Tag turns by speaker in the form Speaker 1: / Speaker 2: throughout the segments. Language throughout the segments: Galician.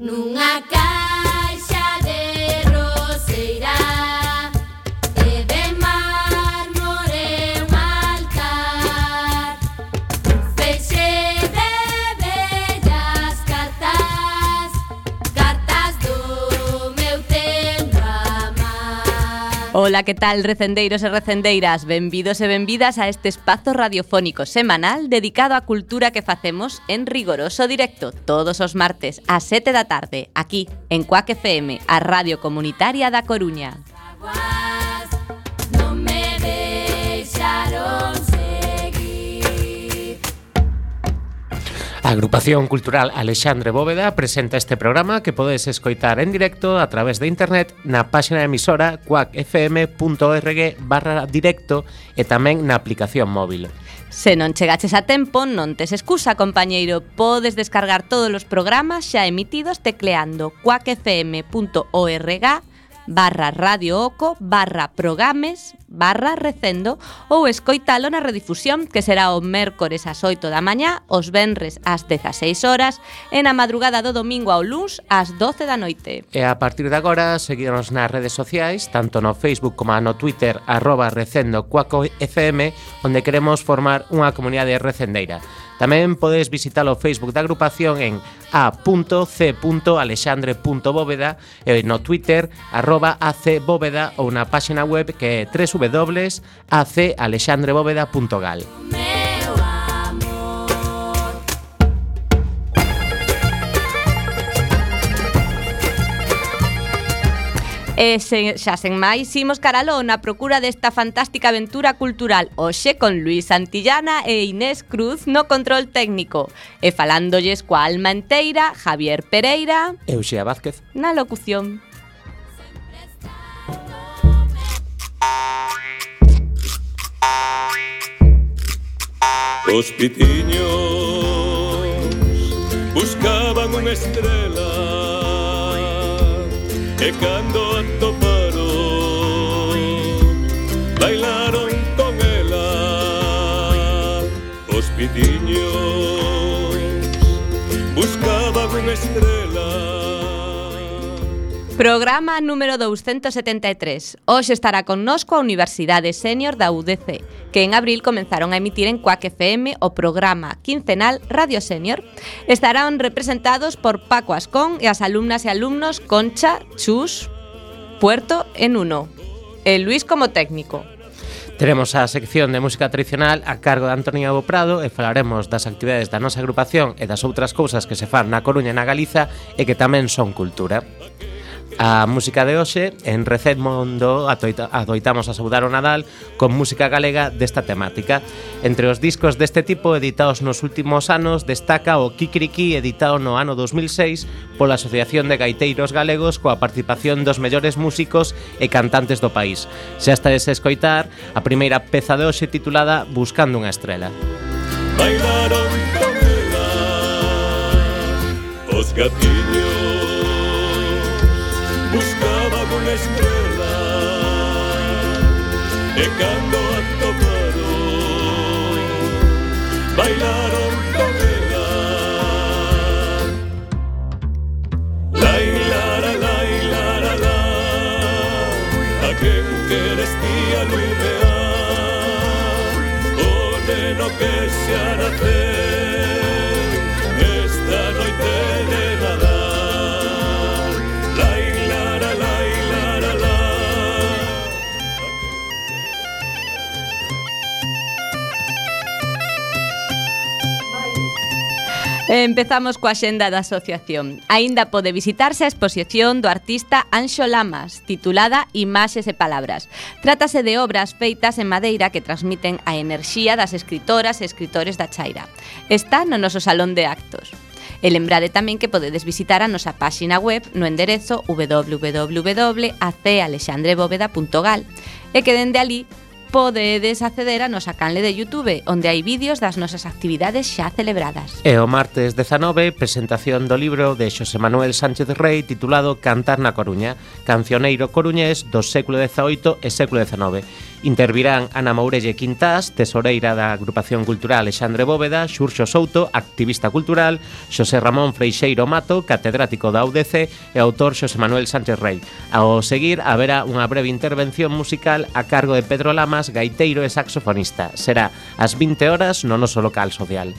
Speaker 1: nunha
Speaker 2: Ola, que tal, recendeiros e recendeiras? Benvidos e benvidas a este espazo radiofónico semanal dedicado á cultura que facemos en rigoroso directo todos os martes a 7 da tarde, aquí, en Cuac FM, a Radio Comunitaria da Coruña.
Speaker 1: Agua.
Speaker 3: A agrupación cultural Alexandre Bóveda presenta este programa que podes escoitar en directo a través de internet na páxina emisora cuacfm.org barra directo e tamén na aplicación móvil.
Speaker 2: Se non chegaches a tempo, non tes excusa, compañeiro. Podes descargar todos os programas xa emitidos tecleando cuacfm.org barra Radio Oco barra Programes barra Recendo ou escoitalo na redifusión que será o mércores ás 8 da mañá, os venres ás 16 horas e na madrugada do domingo ao luns ás 12 da noite.
Speaker 3: E a partir de agora, seguirnos nas redes sociais, tanto no Facebook como no Twitter, arroba Recendo Cuaco FM, onde queremos formar unha comunidade recendeira. Tamén podes visitar o Facebook da agrupación en a.c.alexandre.bóveda e no Twitter arroba acbóveda ou na páxina web que é www.acalexandrebóveda.gal.
Speaker 1: Música
Speaker 2: E sen, xa sen máis, imos caralo na procura desta fantástica aventura cultural. Oxe con Luis Santillana e Inés Cruz no control técnico. E falándolles coa alma enteira, Javier Pereira.
Speaker 3: E Uxía Vázquez.
Speaker 2: Na locución.
Speaker 4: Os pitiños buscaban unha estrela e cando a toparon bailaron con ela os pitiños buscaban un estrella
Speaker 2: Programa número 273. Hoxe estará connosco a Universidade Senior da UDC, que en abril comenzaron a emitir en Cuac FM o programa quincenal Radio Senior. Estarán representados por Paco Ascón e as alumnas e alumnos Concha, Chus, Puerto en Nuno. e Luis como técnico.
Speaker 3: Teremos a sección de música tradicional a cargo de Antonio Evo Prado e falaremos das actividades da nosa agrupación e das outras cousas que se fan na Coruña e na Galiza e que tamén son cultura. A música de hoxe en Recet Mondo atoita, adoitamos a saudar o Nadal con música galega desta temática. Entre os discos deste tipo editados nos últimos anos destaca o Kikiriki editado no ano 2006 pola Asociación de Gaiteiros Galegos coa participación dos mellores músicos e cantantes do país. Xa está ese escoitar a primeira peza de hoxe titulada Buscando unha estrela.
Speaker 4: Bailaron con ela os gatillos unha estrela E cando a toparon Bailaron con ela Lai, lara, lai, lara, la A quen queres ti a ideal o no que se
Speaker 2: hará Empezamos coa xenda da asociación. Aínda pode visitarse a exposición do artista Anxo Lamas, titulada Imaxes e Palabras. Trátase de obras feitas en madeira que transmiten a enerxía das escritoras e escritores da Chaira. Está no noso salón de actos. E lembrade tamén que podedes visitar a nosa páxina web no enderezo www.acalexandrebóveda.gal e que dende ali podedes acceder a nosa canle de Youtube, onde hai vídeos das nosas actividades xa celebradas.
Speaker 3: E o martes 19, presentación do libro de Xosé Manuel Sánchez Rey titulado Cantar na Coruña, cancioneiro coruñés do século XVIII e século XIX Intervirán Ana Mourelle Quintás, tesoreira da agrupación cultural Alexandre Bóveda, Xurxo Souto, activista cultural, Xosé Ramón Freixeiro Mato, catedrático da UDC e autor Xosé Manuel Sánchez Rey. Ao seguir haberá unha breve intervención musical a cargo de Pedro Lamas, gaiteiro e saxofonista. Será ás 20 horas no noso local social.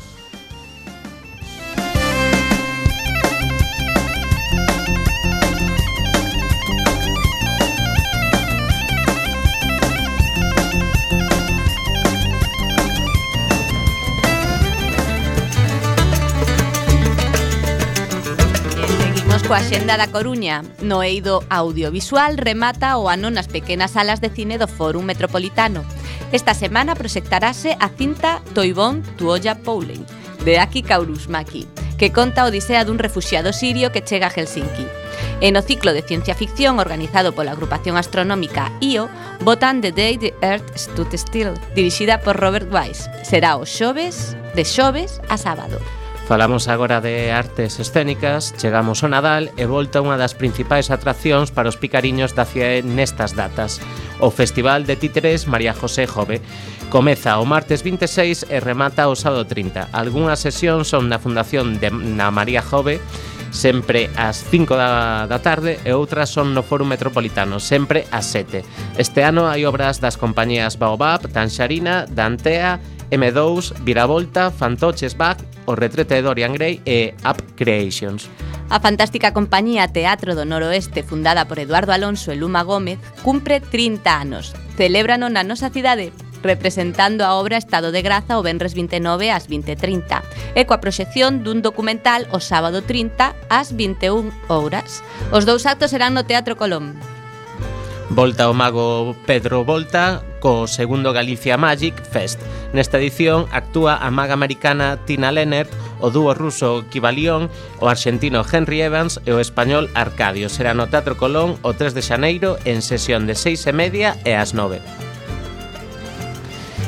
Speaker 2: Coa xenda da Coruña, no eido audiovisual remata o ano nas pequenas salas de cine do Fórum Metropolitano. Esta semana proxectarase a cinta Toibón Tuolla Poulen, de Aki Kaurusmaki, que conta a odisea dun refuxiado sirio que chega a Helsinki. E no ciclo de ciencia ficción organizado pola agrupación astronómica IO, votan The Day the Earth Stood Still, dirixida por Robert Weiss. Será o xoves, de xoves a sábado.
Speaker 3: Falamos agora de artes escénicas, chegamos ao Nadal e volta unha das principais atraccións para os picariños da CIE nestas datas. O Festival de Títeres María José Jove comeza o martes 26 e remata o sábado 30. Algúnas sesións son na Fundación de, na María Jove, sempre ás 5 da, da tarde e outras son no Foro Metropolitano, sempre ás 7. Este ano hai obras das compañías Baobab, Tanxarina, Dantea M2, Viravolta, Fantoches Back, O retrete de Dorian Gray e Up Creations.
Speaker 2: A fantástica compañía Teatro do Noroeste, fundada por Eduardo Alonso e Luma Gómez, cumpre 30 anos. Celébrano na nosa cidade representando a obra Estado de Graza o Benres 29 ás 20.30 e coa proxección dun documental o sábado 30 ás 21 horas. Os dous actos serán no Teatro Colón.
Speaker 3: Volta o mago Pedro Volta co segundo Galicia Magic Fest. Nesta edición actúa a maga americana Tina Lennert, o dúo ruso Kivalión, o argentino Henry Evans e o español Arcadio. Será no Teatro Colón o 3 de Xaneiro en sesión de 6 e media e as 9.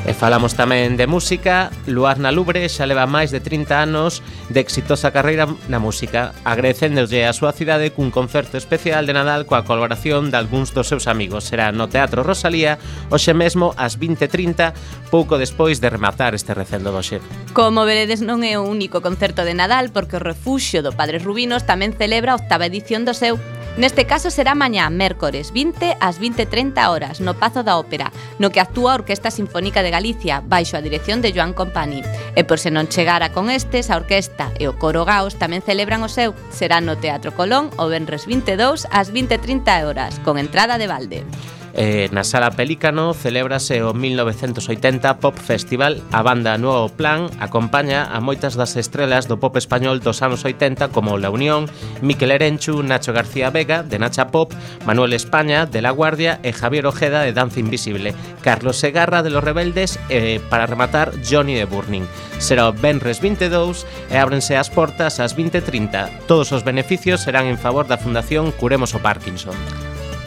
Speaker 3: E falamos tamén de música, Luarna Lubre xa leva máis de 30 anos de exitosa carreira na música, agradecéndolle a súa cidade cun concerto especial de Nadal coa colaboración de algúns dos seus amigos. Será no Teatro Rosalía, hoxe mesmo ás 20.30, pouco despois de rematar este recendo doxe.
Speaker 2: Como veredes non é o único concerto de Nadal, porque o refuxio do Padre Rubinos tamén celebra a octava edición do seu Neste caso será mañá, mércores, 20 ás 20.30 horas, no Pazo da Ópera, no que actúa a Orquesta Sinfónica de Galicia, baixo a dirección de Joan Compani. E por se non chegara con estes, a orquesta e o coro Gaos tamén celebran o seu. Será no Teatro Colón o Benres 22 ás 20.30 horas, con entrada de balde.
Speaker 3: Eh, na Sala Pelícano celébrase o 1980 Pop Festival. A banda Nuevo Plan acompaña a moitas das estrelas do pop español dos anos 80 como La Unión, Miquel Erenchu, Nacho García Vega de Nacha Pop, Manuel España de La Guardia e Javier Ojeda de Danza Invisible, Carlos Segarra de Los Rebeldes e, para rematar, Johnny de Burning. Será o Benres 22 e ábrense as portas ás 20.30. Todos os beneficios serán en favor da Fundación Curemos o Parkinson.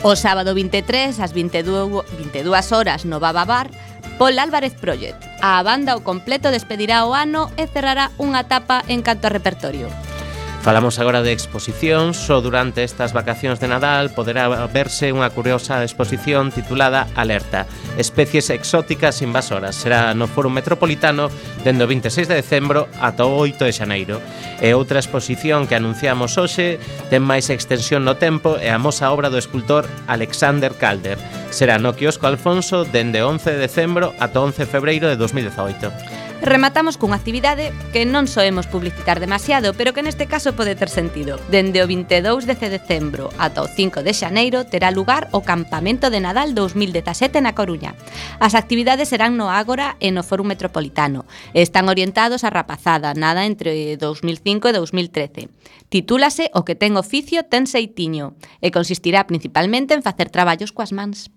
Speaker 2: O sábado 23 ás 22, 22 horas no Baba Bar, Paul Álvarez Project. A banda o completo despedirá o ano e cerrará unha etapa en canto a repertorio.
Speaker 3: Falamos agora de exposicións, só durante estas vacacións de Nadal poderá verse unha curiosa exposición titulada Alerta, especies exóticas invasoras. Será no Foro Metropolitano dende o 26 de decembro ata o 8 de xaneiro. E outra exposición que anunciamos hoxe ten máis extensión no tempo e amosa obra do escultor Alexander Calder. Será no quiosco Alfonso dende 11 de decembro ata 11 de febreiro de 2018.
Speaker 2: Rematamos cunha actividade que non soemos publicitar demasiado, pero que neste caso pode ter sentido. Dende o 22 de decembro ata o 5 de xaneiro terá lugar o Campamento de Nadal 2017 na Coruña. As actividades serán no Ágora e no Fórum Metropolitano. Están orientados a rapazada, nada entre 2005 e 2013. Titúlase O que ten oficio ten seitiño e consistirá principalmente en facer traballos coas mans.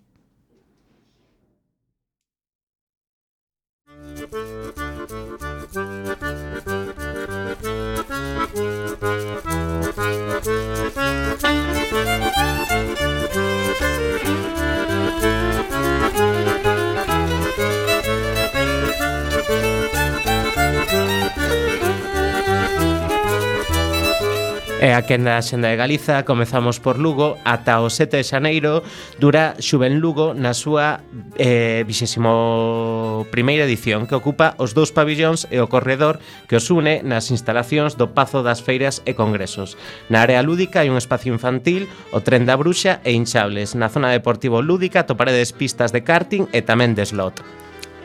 Speaker 3: E a quenda da Xenda de Galiza comezamos por Lugo ata o 7 de xaneiro dura Xuven Lugo na súa eh, 21 primeira edición que ocupa os dous pabillóns e o corredor que os une nas instalacións do Pazo das Feiras e Congresos. Na área lúdica hai un espacio infantil, o tren da bruxa e hinchables. Na zona deportivo lúdica toparedes pistas de karting e tamén de slot.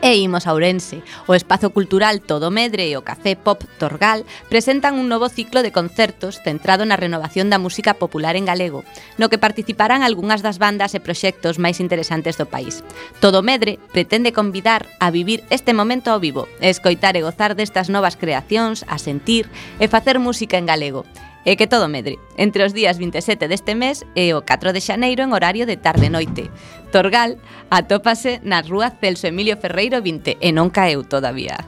Speaker 2: E imos a Ourense. O Espazo Cultural Todo Medre e o Café Pop Torgal presentan un novo ciclo de concertos centrado na renovación da música popular en galego, no que participarán algunhas das bandas e proxectos máis interesantes do país. Todo Medre pretende convidar a vivir este momento ao vivo, escoitar e gozar destas novas creacións, a sentir e facer música en galego e que todo medre. Entre os días 27 deste mes e o 4 de xaneiro en horario de tarde-noite. Torgal atópase na rúa Celso Emilio Ferreiro 20 e non caeu todavía.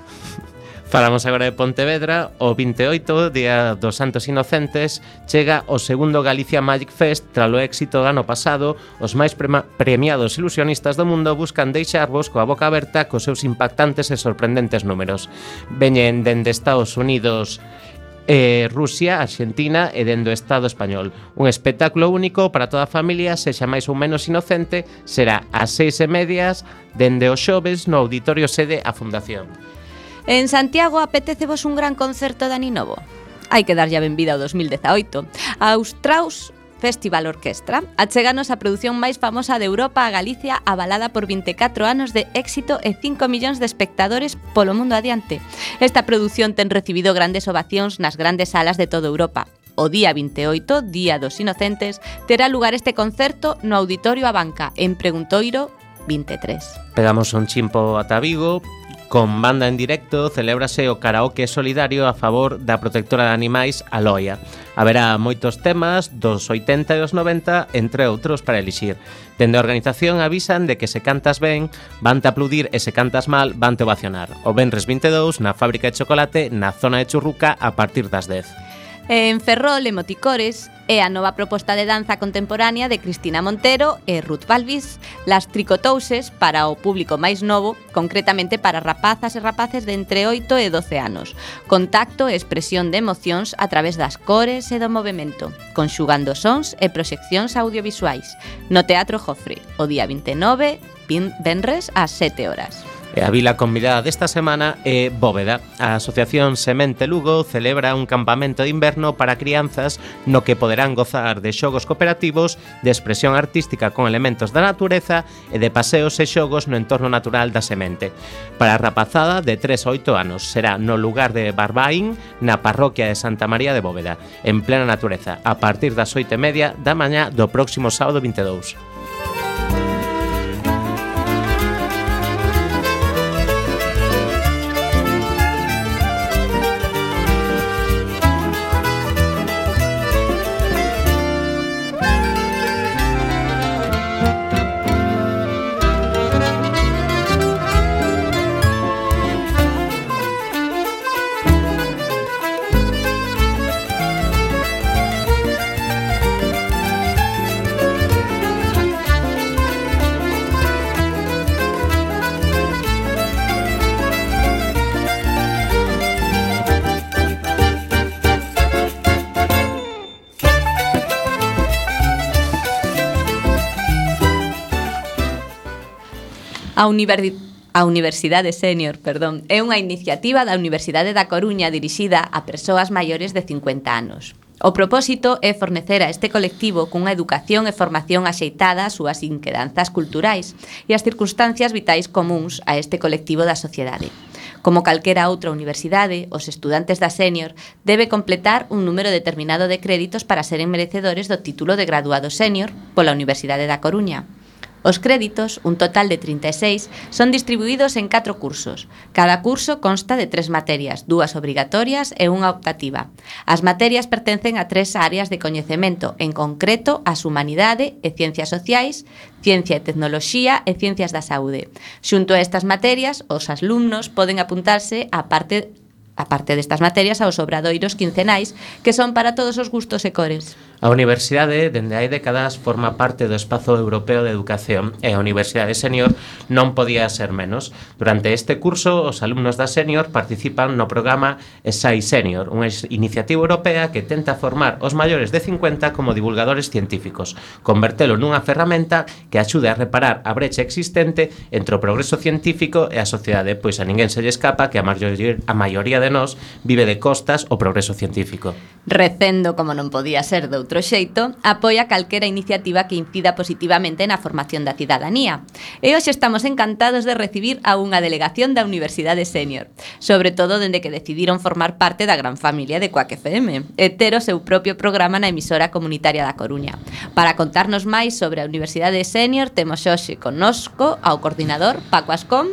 Speaker 3: Falamos agora de Pontevedra, o 28, Día dos Santos Inocentes, chega o segundo Galicia Magic Fest tras o éxito do ano pasado. Os máis premiados ilusionistas do mundo buscan deixarvos coa boca aberta cos seus impactantes e sorprendentes números. Veñen dende Estados Unidos eh, Rusia, Argentina e dendo Estado español. Un espectáculo único para toda a familia, sexa máis ou menos inocente, será ás seis e medias dende os xoves no Auditorio Sede a Fundación.
Speaker 2: En Santiago apetecevos un gran concerto de Aninovo. Hai que darlle a benvida ao 2018. A Austraus Festival Orquestra. Acheganos a produción máis famosa de Europa a Galicia avalada por 24 anos de éxito e 5 millóns de espectadores polo mundo adiante. Esta produción ten recibido grandes ovacións nas grandes salas de toda Europa. O día 28, Día dos Inocentes, terá lugar este concerto no Auditorio Abanca, en Preguntoiro 23.
Speaker 3: Pegamos un chimpo ata Vigo, Con banda en directo celébrase o karaoke solidario a favor da protectora de animais Aloia. Haberá moitos temas dos 80 e os 90, entre outros, para elixir. Dende a organización avisan de que se cantas ben, vante aplaudir e se cantas mal, vante ovacionar. O Benres 22, na fábrica de chocolate, na zona de Churruca, a partir das 10.
Speaker 2: En Ferrol, emoticores, é a nova proposta de danza contemporánea de Cristina Montero e Ruth Balvis, Las Tricotouses, para o público máis novo, concretamente para rapazas e rapaces de entre 8 e 12 anos. Contacto e expresión de emocións a través das cores e do movimento, conxugando sons e proxeccións audiovisuais. No Teatro Jofre, o día 29, venres ás 7 horas.
Speaker 3: E a vila convidada desta semana é Bóveda. A Asociación Semente Lugo celebra un campamento de inverno para crianzas no que poderán gozar de xogos cooperativos, de expresión artística con elementos da natureza e de paseos e xogos no entorno natural da semente. Para a rapazada de 3 a 8 anos será no lugar de Barbaín, na parroquia de Santa María de Bóveda, en plena natureza, a partir das 8 e media da mañá do próximo sábado 22.
Speaker 2: universi a Universidade Senior, perdón, é unha iniciativa da Universidade da Coruña dirixida a persoas maiores de 50 anos. O propósito é fornecer a este colectivo cunha educación e formación axeitada ás súas inquedanzas culturais e ás circunstancias vitais comuns a este colectivo da sociedade. Como calquera outra universidade, os estudantes da senior debe completar un número determinado de créditos para seren merecedores do título de graduado senior pola Universidade da Coruña. Os créditos, un total de 36, son distribuídos en catro cursos. Cada curso consta de tres materias, dúas obrigatorias e unha optativa. As materias pertencen a tres áreas de coñecemento, en concreto as humanidade e ciencias sociais, ciencia e tecnoloxía e ciencias da saúde. Xunto a estas materias, os alumnos poden apuntarse a parte a parte destas materias aos obradoiros quincenais que son para todos os gustos e cores.
Speaker 3: A universidade dende hai décadas forma parte do espazo europeo de educación e a Universidade Senior non podía ser menos. Durante este curso, os alumnos da Senior participan no programa ESAI Senior, unha iniciativa europea que tenta formar os maiores de 50 como divulgadores científicos, convertelo nunha ferramenta que axude a reparar a brecha existente entre o progreso científico e a sociedade, pois a ninguén se lle escapa que a, maioría, a maioría de nós vive de costas o progreso científico.
Speaker 2: Recendo como non podía ser doutro outro xeito, apoia calquera iniciativa que incida positivamente na formación da cidadanía. E hoxe estamos encantados de recibir a unha delegación da Universidade Senior, sobre todo dende que decidiron formar parte da gran familia de Coac FM, e ter o seu propio programa na emisora comunitaria da Coruña. Para contarnos máis sobre a Universidade Senior, temos hoxe connosco ao coordinador Paco Ascom.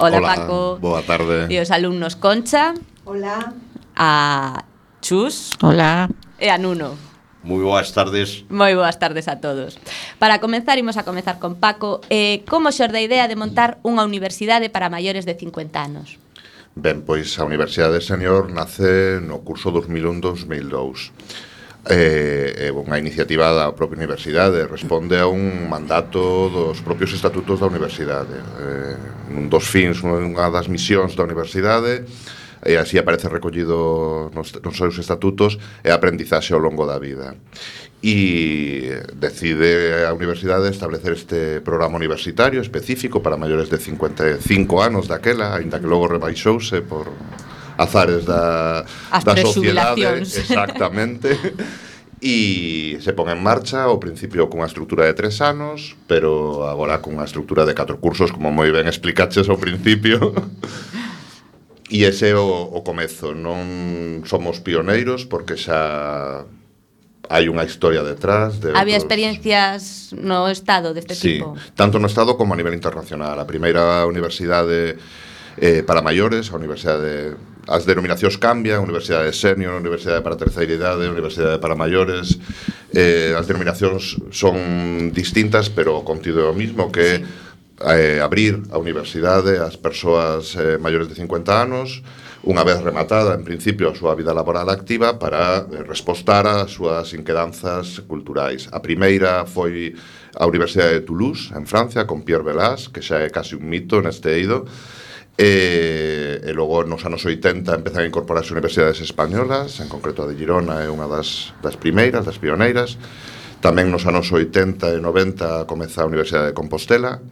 Speaker 2: Hola, Hola Paco.
Speaker 5: Boa tarde.
Speaker 2: E os alumnos Concha.
Speaker 6: Hola.
Speaker 2: A Chus.
Speaker 7: Hola.
Speaker 2: E a Nuno.
Speaker 5: Moi boas tardes.
Speaker 2: Moi boas tardes a todos. Para comenzar, imos a comenzar con Paco. Eh, como xorde a idea de montar unha universidade para maiores de 50 anos?
Speaker 5: Ben, pois a Universidade Senior nace no curso 2001-2002 Eh, é unha iniciativa da propia universidade, responde a un mandato dos propios estatutos da universidade. eh, un dos fins, unha das misións da universidade e así aparece recollido nos, nos seus estatutos e a aprendizaxe ao longo da vida. E decide a universidade establecer este programa universitario específico para maiores de 55 anos daquela, aínda que logo rebaixouse por azares da,
Speaker 2: As
Speaker 5: da sociedade. exactamente. E se pon en marcha ao principio cunha estrutura de tres anos pero agora cunha estrutura de catro cursos como moi ben explicaches ao principio. E ese é o, o comezo, non somos pioneiros porque xa hai unha historia detrás de
Speaker 2: Había
Speaker 5: outros...
Speaker 2: experiencias no Estado deste
Speaker 5: sí,
Speaker 2: tipo?
Speaker 5: tanto no Estado como a nivel internacional A primeira universidade eh, para maiores, a universidade. As denominacións cambian, universidade senior, universidade para terceira idade, universidade para maiores eh, As denominacións son distintas, pero o contido é o mismo que sí eh, abrir a universidade ás persoas eh, maiores de 50 anos unha vez rematada, en principio, a súa vida laboral activa para eh, respostar ás súas inquedanzas culturais. A primeira foi a Universidade de Toulouse, en Francia, con Pierre Velas, que xa é casi un mito neste eido, E, e logo nos anos 80 empezan a incorporarse universidades españolas, en concreto a de Girona é unha das, das primeiras, das pioneiras. Tamén nos anos 80 e 90 comeza a Universidade de Compostela,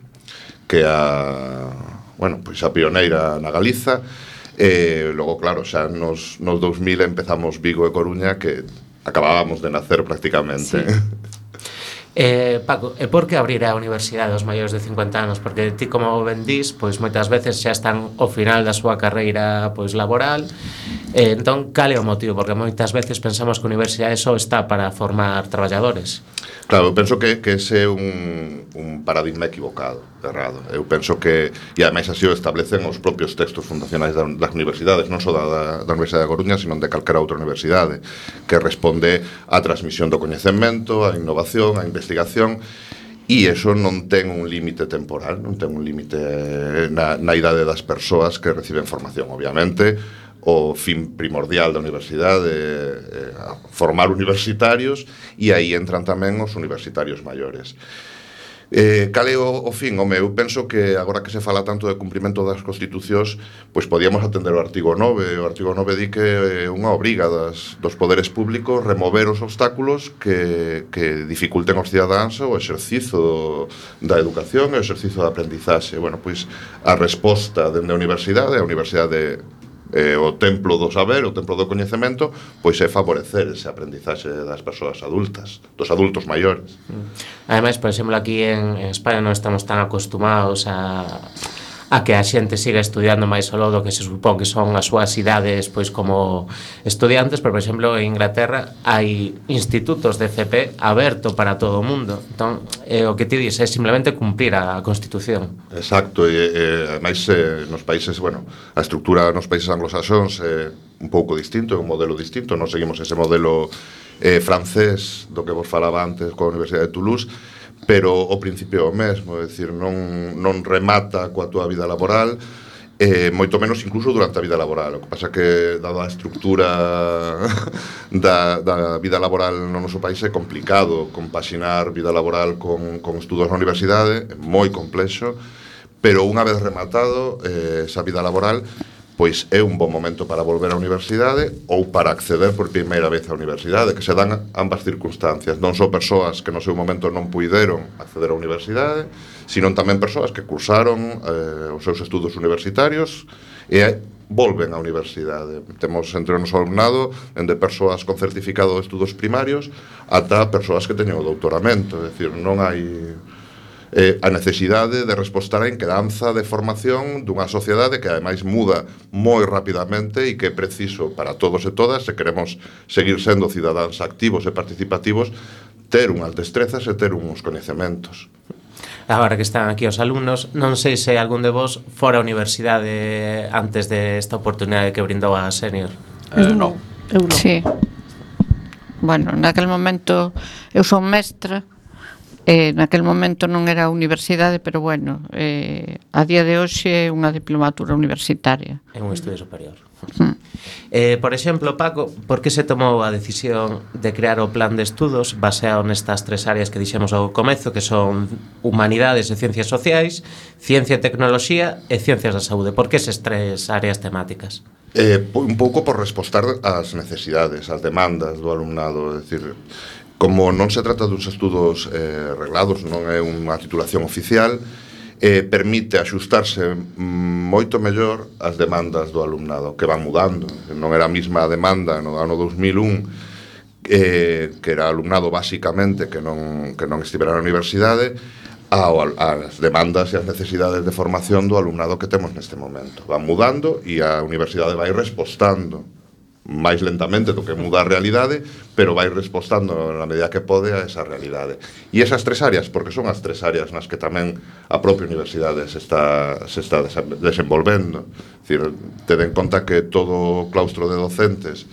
Speaker 5: que a bueno, pois a pioneira na Galiza e logo claro, xa nos nos 2000 empezamos Vigo e Coruña que acabábamos de nacer prácticamente. Sí.
Speaker 3: Eh, Paco, e por que abrir a universidade aos maiores de 50 anos? Porque ti como vendís, pois moitas veces xa están ao final da súa carreira pois laboral. Eh, entón, cal é o motivo? Porque moitas veces pensamos que a universidade só está para formar traballadores.
Speaker 5: Claro, eu penso que, que ese é un, un paradigma equivocado, errado. Eu penso que, e ademais así o establecen os propios textos fundacionais das universidades, non só da, da Universidade da Coruña, sino de calquera outra universidade, que responde á transmisión do coñecemento, á innovación, á investigación investigación e eso non ten un límite temporal, non ten un límite eh, na, na idade das persoas que reciben formación, obviamente, o fin primordial da universidade eh, é formar universitarios e aí entran tamén os universitarios maiores. Eh, cal é o, o fin? Home, eu penso que agora que se fala tanto de cumprimento das constitucións pois podíamos atender o artigo 9 o artigo 9 di que é unha obriga das, dos poderes públicos remover os obstáculos que, que dificulten aos cidadáns o exercizo da educación e o exercizo da aprendizaxe bueno, pois a resposta dende a universidade a universidade eh, o templo do saber, o templo do coñecemento, pois é favorecer ese aprendizaxe das persoas adultas, dos adultos maiores. Mm.
Speaker 3: Ademais, por exemplo, aquí en España non estamos tan acostumados a a que a xente siga estudiando máis solo do que se supón que son as súas idades pois como estudiantes, pero por exemplo en Inglaterra hai institutos de FP aberto para todo o mundo. Entón, eh, o que ti dis é simplemente cumprir a Constitución.
Speaker 5: Exacto, e, e ademais eh, nos países, bueno, a estructura nos países anglosaxóns eh, un pouco distinto, un modelo distinto, non seguimos ese modelo eh, francés do que vos falaba antes coa Universidade de Toulouse, pero o principio é o mesmo, é dicir, non, non remata coa túa vida laboral, eh, moito menos incluso durante a vida laboral. O que pasa que, dada a estructura da, da vida laboral no noso país, é complicado compaxinar vida laboral con, con estudos na universidade, é moi complexo, pero unha vez rematado eh, esa vida laboral, pois é un bon momento para volver á universidade ou para acceder por primeira vez á universidade, que se dan ambas circunstancias, non só persoas que no seu momento non puideron acceder á universidade, sino tamén persoas que cursaron eh, os seus estudos universitarios e volven á universidade. Temos entre o noso alumnado dende persoas con certificado de estudos primarios ata persoas que teñen o doutoramento, é dicir, non hai eh, a necesidade de respostar a inquedanza de formación dunha sociedade que ademais muda moi rapidamente e que é preciso para todos e todas se queremos seguir sendo cidadáns activos e participativos ter unhas destrezas e ter uns coñecementos
Speaker 3: agora que están aquí os alumnos, non sei se algún de vos fora a universidade antes desta esta oportunidade que brindou a Senior.
Speaker 6: Eh, eu eh, non. Eu non.
Speaker 7: Sí. Bueno, naquel momento eu son mestra, Eh, naquel momento non era universidade, pero bueno, eh, a día de hoxe é unha diplomatura universitaria.
Speaker 3: É un estudio superior.
Speaker 7: Mm.
Speaker 3: Eh, por exemplo, Paco, por que se tomou a decisión de crear o plan de estudos baseado nestas tres áreas que dixemos ao comezo, que son humanidades e ciencias sociais, ciencia e tecnoloxía e ciencias da saúde? Por que esas tres áreas temáticas?
Speaker 5: Eh, un pouco por respostar ás necesidades, ás demandas do alumnado, é dicir, Como non se trata duns estudos eh, reglados, non é unha titulación oficial, eh, permite axustarse moito mellor as demandas do alumnado, que van mudando. Non era a mesma demanda no ano 2001, eh, que era alumnado basicamente que non, que non estivera na universidade, ao, as demandas e as necesidades de formación do alumnado que temos neste momento. Van mudando e a universidade vai respostando máis lentamente do que muda a realidade, pero vai respostando na medida que pode a esa realidade. E esas tres áreas, porque son as tres áreas nas que tamén a propia universidade se está, se está desenvolvendo. Dicir, ten en conta que todo o claustro de docentes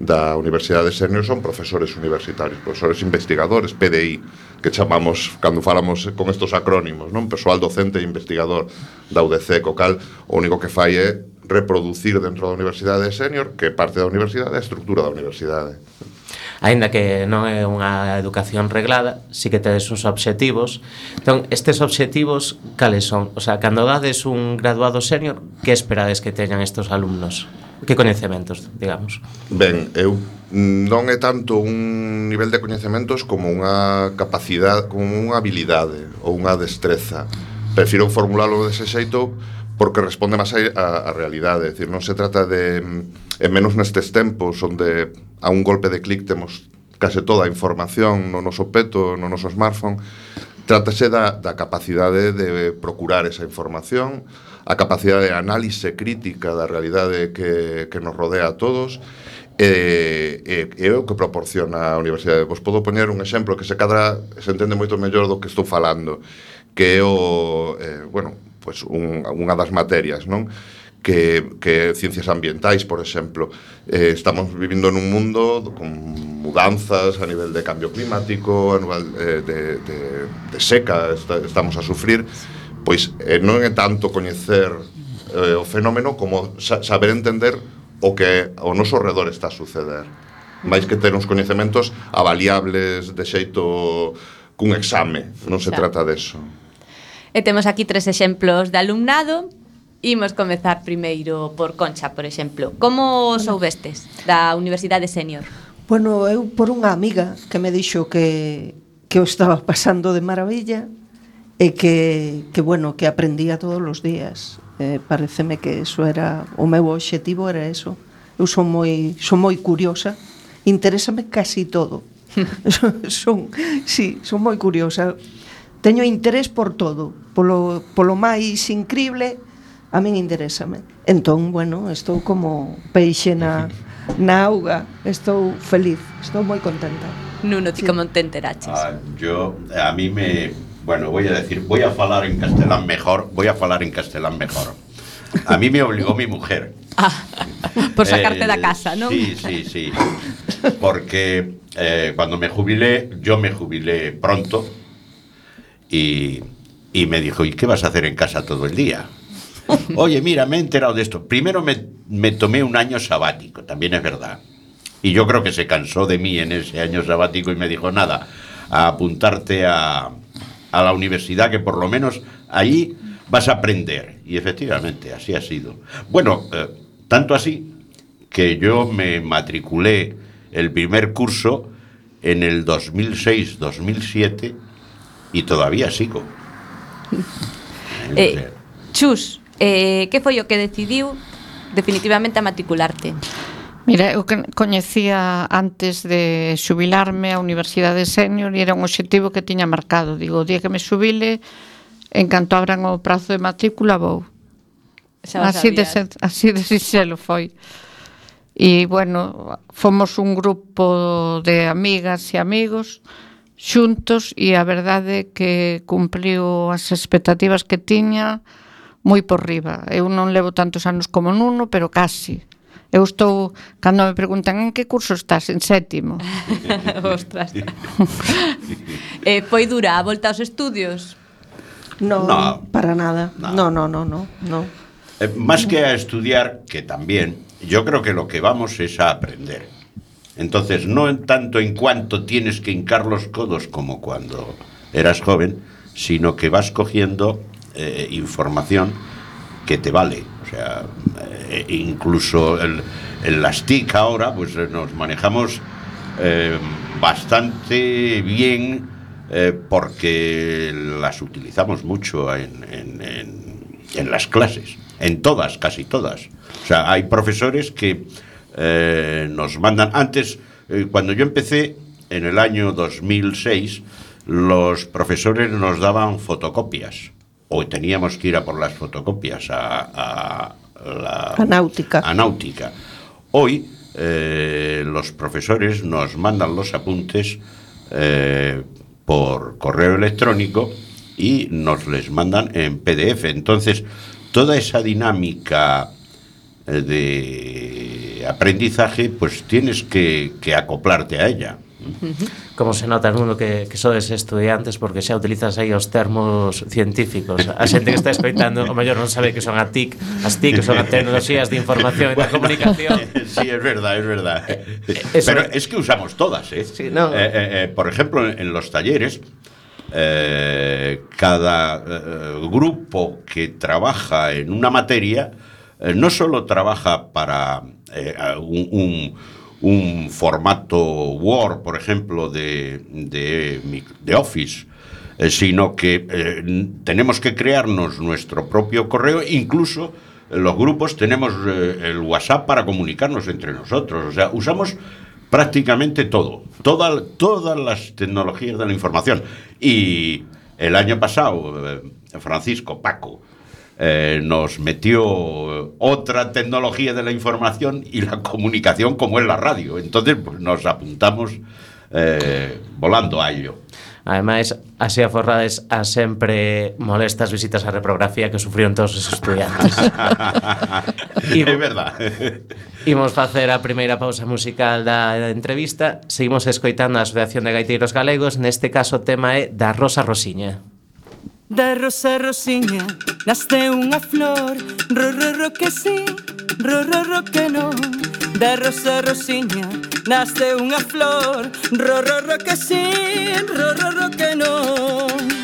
Speaker 5: da Universidade Senior son profesores universitarios, profesores investigadores, PDI, que chamamos, cando falamos con estos acrónimos, non? Persoal docente e investigador da UDC, co cal, o único que fai é reproducir dentro da universidade senior que parte da universidade a estructura da universidade.
Speaker 3: Ainda que non é unha educación reglada, si que tedes uns obxectivos. Entón, estes obxectivos, cales son? O sea, cando dades un graduado senior, que esperades que teñan estes alumnos? Que coñecementos, digamos?
Speaker 5: Ben, eu non é tanto un nivel de coñecementos como unha capacidade, como unha habilidade ou unha destreza. Prefiro formularlo dese xeito porque responde máis a, a realidade, é dicir, non se trata de en menos nestes tempos onde a un golpe de clic temos case toda a información no noso peto, no noso smartphone, trátase da, da capacidade de procurar esa información, a capacidade de análise crítica da realidade que, que nos rodea a todos, e, e, e o que proporciona a Universidade. Vos podo poñer un exemplo que se cadra se entende moito mellor do que estou falando, que é o, eh, bueno, pues, un, unha das materias, non? que, que ciencias ambientais, por exemplo. Eh, estamos vivindo nun mundo con mudanzas a nivel de cambio climático, a nivel eh, de, de, de seca, está, estamos a sufrir. Pois eh, non é tanto coñecer eh, o fenómeno como sa saber entender o que ao noso redor está a suceder. Máis que ter uns coñecementos avaliables de xeito cun exame, non se trata deso.
Speaker 2: De E temos aquí tres exemplos de alumnado Imos comezar primeiro por Concha, por exemplo. Como soubestes da Universidade Senior?
Speaker 6: Bueno, eu por unha amiga que me dixo que, que o estaba pasando de maravilla e que, que bueno, que aprendía todos os días. Eh, pareceme que eso era o meu obxectivo era eso. Eu son moi son moi curiosa, interésame casi todo. son, sí, son moi curiosa teño interés por todo, polo, polo máis incrible, a min interésame. Entón, bueno, estou como peixe na, na auga, estou feliz, estou moi contenta.
Speaker 2: Nuno, ti
Speaker 6: sí.
Speaker 2: como te enteraches?
Speaker 8: Ah, yo, a mí me, bueno, voy a decir, voy a falar en castelán mejor, voy a falar en castelán mejor. A mí me obligó mi mujer.
Speaker 2: Ah, por sacarte
Speaker 8: eh,
Speaker 2: da casa, ¿no?
Speaker 8: Sí, sí, sí. Porque eh, cuando me jubilé, yo me jubilé pronto, y, y me dijo, ¿y qué vas a hacer en casa todo el día? Oye, mira, me he enterado de esto. Primero me, me tomé un año sabático, también es verdad. Y yo creo que se cansó de mí en ese año sabático y me dijo, nada, a apuntarte a, a la universidad, que por lo menos allí vas a aprender. Y efectivamente, así ha sido. Bueno, eh, tanto así que yo me matriculé el primer curso en el 2006-2007 E todavía sigo.
Speaker 2: eh, Chus, eh, que foi o que decidiu definitivamente a matricularte?
Speaker 7: Mira, eu coñecía antes de xubilarme a Universidade Senior e era un obxectivo que tiña marcado. Digo, o día que me xubile, en canto abran o prazo de matrícula, vou. Así de, así de sinxelo foi. E, bueno, fomos un grupo de amigas e amigos, xuntos e a verdade que cumpliu as expectativas que tiña moi por riba. Eu non levo tantos anos como Nuno, pero casi. Eu estou, cando me preguntan en que curso estás, en sétimo.
Speaker 2: Ostras. eh, foi dura a volta aos estudios?
Speaker 6: No,
Speaker 8: no
Speaker 6: para nada.
Speaker 8: No,
Speaker 6: no, no, no, no.
Speaker 8: Eh, más que a estudiar, que también, yo creo que lo que vamos es a aprender. Entonces, no en tanto en cuanto tienes que hincar los codos como cuando eras joven, sino que vas cogiendo eh, información que te vale. O sea, eh, incluso el, en las TIC ahora, pues eh, nos manejamos bastante bien porque las utilizamos mucho en- en las clases, en todas, casi todas. O sea, hay profesores que eh, nos mandan, antes, eh, cuando yo empecé en el año 2006, los profesores nos daban fotocopias o teníamos que ir a por las fotocopias a, a la
Speaker 6: A náutica.
Speaker 8: a náutica. Hoy eh, los profesores nos mandan los apuntes eh, por correo electrónico y nos les mandan en PDF. Entonces, toda esa dinámica eh, de aprendizaje, pues tienes que, que acoplarte a ella.
Speaker 3: Como se nota el mundo que, que sodes estudiantes porque xa utilizas aí os termos científicos. A xente que está escoitando, o mellor non sabe que son a TIC, as TIC son as tecnologías de información e bueno, da comunicación.
Speaker 8: Sí, es verdad, es verdad.
Speaker 3: Eso
Speaker 8: Pero es... es que usamos todas, ¿eh?
Speaker 3: Sí, no.
Speaker 8: eh, eh, eh por ejemplo, en los talleres, eh, cada eh, grupo que trabaja en una materia eh, no solo trabaja para eh, un, formato Word, por ejemplo, de, Office, eh, sino que tenemos que crearnos nuestro propio correo, incluso los grupos tenemos el WhatsApp para comunicarnos entre nosotros, o sea, usamos prácticamente todo, toda- todas las tecnologías de la información. Y el año pasado, Francisco Paco, eh, nos metió otra tecnología de la información y la comunicación como es la radio. Entonces pues, nos apuntamos eh, volando a ello.
Speaker 3: Ademais, así aforrades a sempre molestas visitas a reprografía que sufrieron todos os estudiantes.
Speaker 8: Imo, é verdad.
Speaker 3: Imos facer a primeira pausa musical da entrevista. Seguimos escoitando a Asociación de Gaiteiros Galegos. Neste caso, o tema é da Rosa Rosiña.
Speaker 9: Da rosa rosiña naste unha flor. Ro, ro, ro que sí, ro, ro, ro que non Da rosa rosiña naste unha flor. Ro, ro, ro que sí, ro, ro, ro que non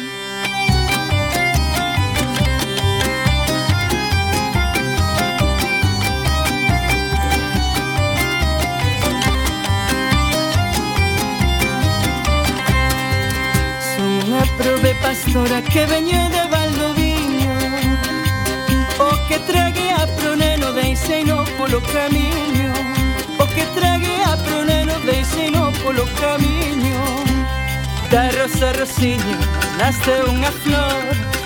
Speaker 9: pastora que veñe de Valdoviña. O que trague a proneno deixeino polo camiño. O que trague a proneno deixeino polo camiño. Da rosa rosiña naste unha flor.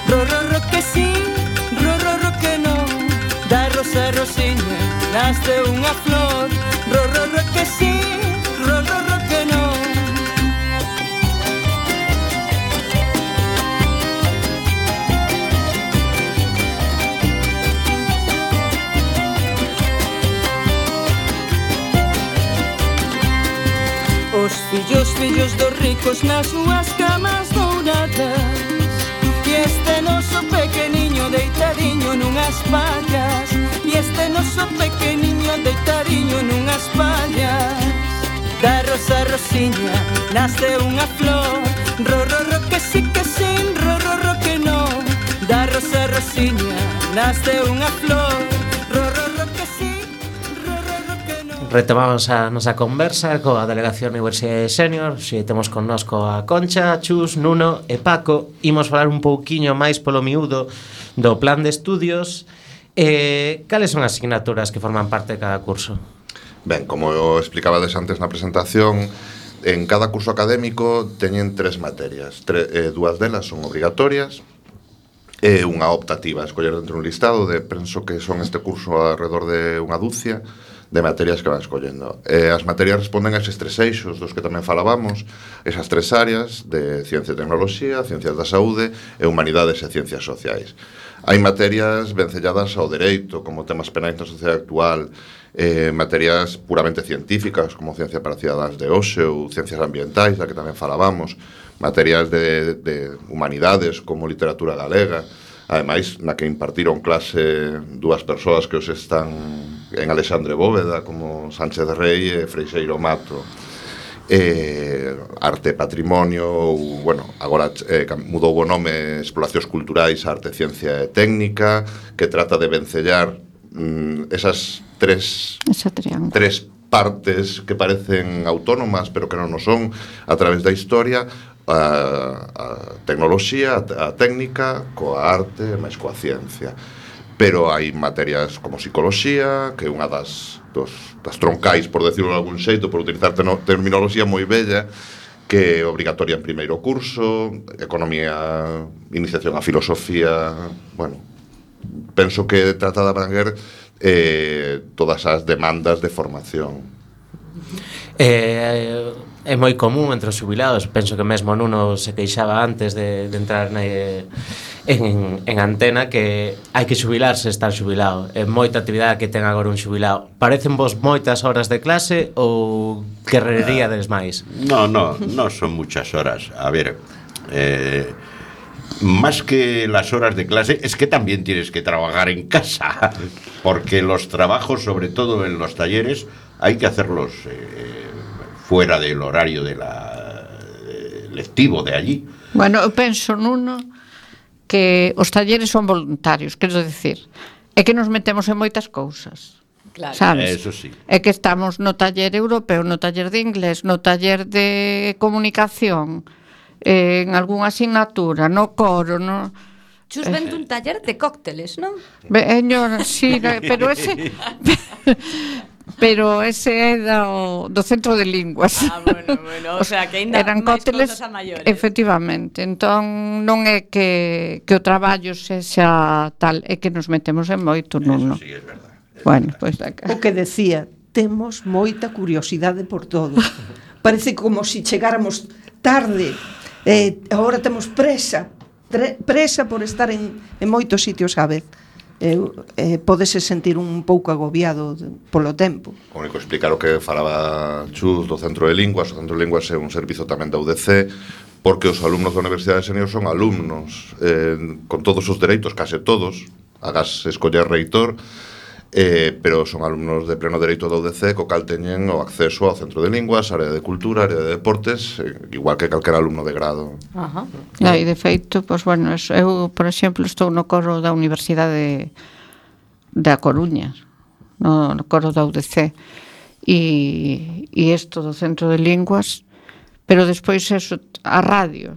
Speaker 9: Ro ro, ro, que sí, ro ro, ro que non Da rosa rosiña naste unha flor. Ro ro, ro que sí, ro, ro, Fillos, fillos dos ricos nas súas camas douradas. E este noso pequeniño deitadiño nunhas pallas. E este noso pequeniño deitadiño nunhas pallas. Da rosa rosiña nace unha flor. Ro, ro, ro, que sí, que sin, ro, ro, ro, que non Da rosa rosiña nace unha flor. Ro, ro,
Speaker 3: retomamos a nosa conversa coa Delegación Universidade Senior. Si temos connosco a Concha, Chus, Nuno e Paco Imos falar un pouquiño máis polo miúdo do plan de estudios. Eh, Cales son as asignaturas que forman parte de cada curso?
Speaker 5: Ben, como eu explicabades antes na presentación En cada curso académico teñen tres materias. Tre, eh, Dúas delas son obrigatorias É unha optativa, escoller dentro un listado de Penso que son este curso alrededor de unha dúcia de materias que van escollendo. E as materias responden a eses tres eixos dos que tamén falábamos, esas tres áreas de ciencia e tecnoloxía, ciencias da saúde e humanidades e ciencias sociais. Hai materias vencelladas ao dereito, como temas penais na sociedade actual, eh, materias puramente científicas, como ciencia para cidadáns de hoxe ou ciencias ambientais, da que tamén falábamos, materias de, de humanidades, como literatura galega, Ademais, na que impartiron clase dúas persoas que os están en Alexandre Bóveda, como Sánchez Rey e Freixeiro Mato. Eh, arte patrimonio ou, bueno, agora eh, mudou o nome Exploracións Culturais, Arte, Ciencia e Técnica que trata de vencellar mm, esas tres
Speaker 7: Esa
Speaker 5: tres partes que parecen autónomas pero que non o son a través da historia a, a tecnoloxía, a, a técnica, coa arte, máis coa ciencia. Pero hai materias como psicoloxía, que é unha das, dos, das troncais, por decirlo de algún xeito, por utilizar terminoloxía moi bella, que é obrigatoria en primeiro curso, economía, iniciación a filosofía, bueno, penso que trata de abranguer eh, todas as demandas de formación.
Speaker 3: Eh, eh, é moi común entre os jubilados Penso que mesmo Nuno se queixaba antes de, de entrar na, eh, en, en antena Que hai que xubilarse estar xubilado. É moita actividade que ten agora un xubilado. Parecen vos moitas horas de clase ou querrería ah, des máis?
Speaker 8: No, no, non son muchas horas. A ver, eh, más que las horas de clase, es que también tienes que trabajar en casa, porque los trabajos, sobre todo en los talleres, hay que hacerlos eh, fuera del horario de la, eh, lectivo de allí.
Speaker 7: Bueno, eu penso, Nuno, que os talleres son voluntarios, quero dicir, é que nos metemos en moitas cousas.
Speaker 2: Claro.
Speaker 7: Sabes?
Speaker 8: Eso sí.
Speaker 7: É que estamos no taller europeo, no taller de inglés, no taller de comunicación, eh, en algunha asignatura, no coro, no...
Speaker 2: Chus vende un taller de cócteles, non?
Speaker 7: Veño, sí, pero ese pero ese é do, do centro de linguas.
Speaker 2: Ah, bueno, bueno, o sea, que ainda
Speaker 7: eran cócteles, efectivamente. Entón non é que, que o traballo sexa tal, é que nos metemos en moito nun. Eso
Speaker 8: sí, é verdade.
Speaker 7: Bueno, pois pues acá.
Speaker 6: O que decía, temos moita curiosidade por todo. Parece como se si chegáramos tarde, eh, agora temos presa, tre, presa por estar en, en moitos sitios á vez eu, eh, podese sentir un pouco agobiado de, polo tempo.
Speaker 5: Único explicar o que falaba Chus do Centro de Linguas, o Centro de Linguas é un servizo tamén da UDC, porque os alumnos da Universidade de Senior son alumnos eh, con todos os dereitos, case todos, agas escoller reitor, eh, pero son alumnos de pleno dereito da UDC, co cal teñen o acceso ao Centro de Linguas, área de Cultura, área de Deportes, eh, igual que calquera alumno de grado.
Speaker 2: Ajá.
Speaker 7: Ah, e aí, de feito, pois, bueno, eu, por exemplo, estou no coro da Universidade da Coruña, no, no coro da UDC, e, e isto do Centro de Linguas, pero despois eso, a radio,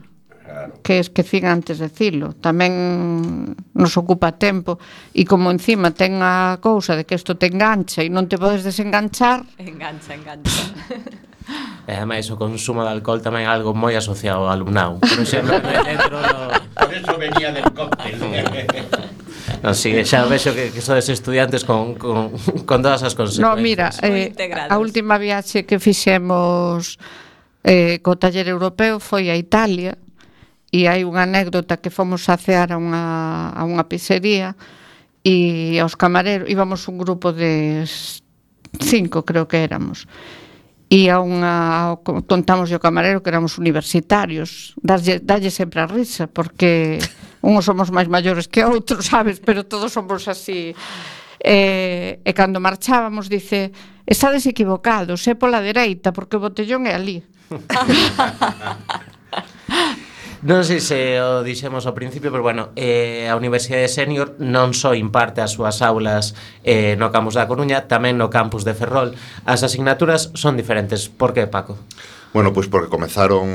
Speaker 7: Claro. Que esquecín antes de dicilo. Tamén nos ocupa tempo e como encima ten a cousa de que isto te engancha e non te podes desenganchar...
Speaker 2: Engancha, engancha.
Speaker 3: E ademais o consumo de alcohol tamén é algo moi asociado ao alumnado. Por exemplo, dentro do...
Speaker 8: Por eso venía del cóctel.
Speaker 3: Non, sí, xa vexo que, que sodes estudiantes con, con, con todas as consecuencias.
Speaker 7: No, mira, eh, a última viaxe que fixemos eh, co taller europeo foi a Italia e hai unha anécdota que fomos a cear a unha, a unha pizzería e aos camareros íbamos un grupo de cinco creo que éramos. E a unha contamos ao camarero que éramos universitarios dalle, dalle sempre a risa porque unhos somos máis maiores que outros sabes, pero todos somos así. E, e cando marchábamos dice estades equivocados, é pola dereita porque o botellón é ali
Speaker 3: Non sei se o dixemos ao principio, pero bueno, eh, a Universidade Senior non só imparte as súas aulas eh, no campus da Coruña, tamén no campus de Ferrol. As asignaturas son diferentes. Por que, Paco?
Speaker 5: Bueno, pois porque comezaron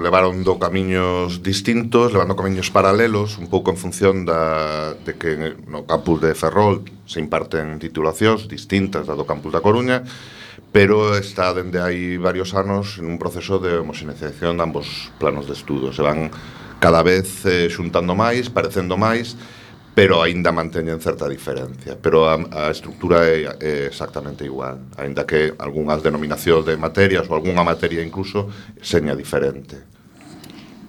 Speaker 5: levaron do camiños distintos, levando camiños paralelos, un pouco en función da, de que no campus de Ferrol se imparten titulacións distintas da do campus da Coruña, pero está dende hai varios anos en un proceso de homogeneización de ambos planos de estudo. Se van cada vez eh, xuntando máis, parecendo máis, pero aínda manteñen certa diferencia, pero a, a estructura é, é exactamente igual, aínda que algunhas denominacións de materias ou algunha materia incluso seña diferente.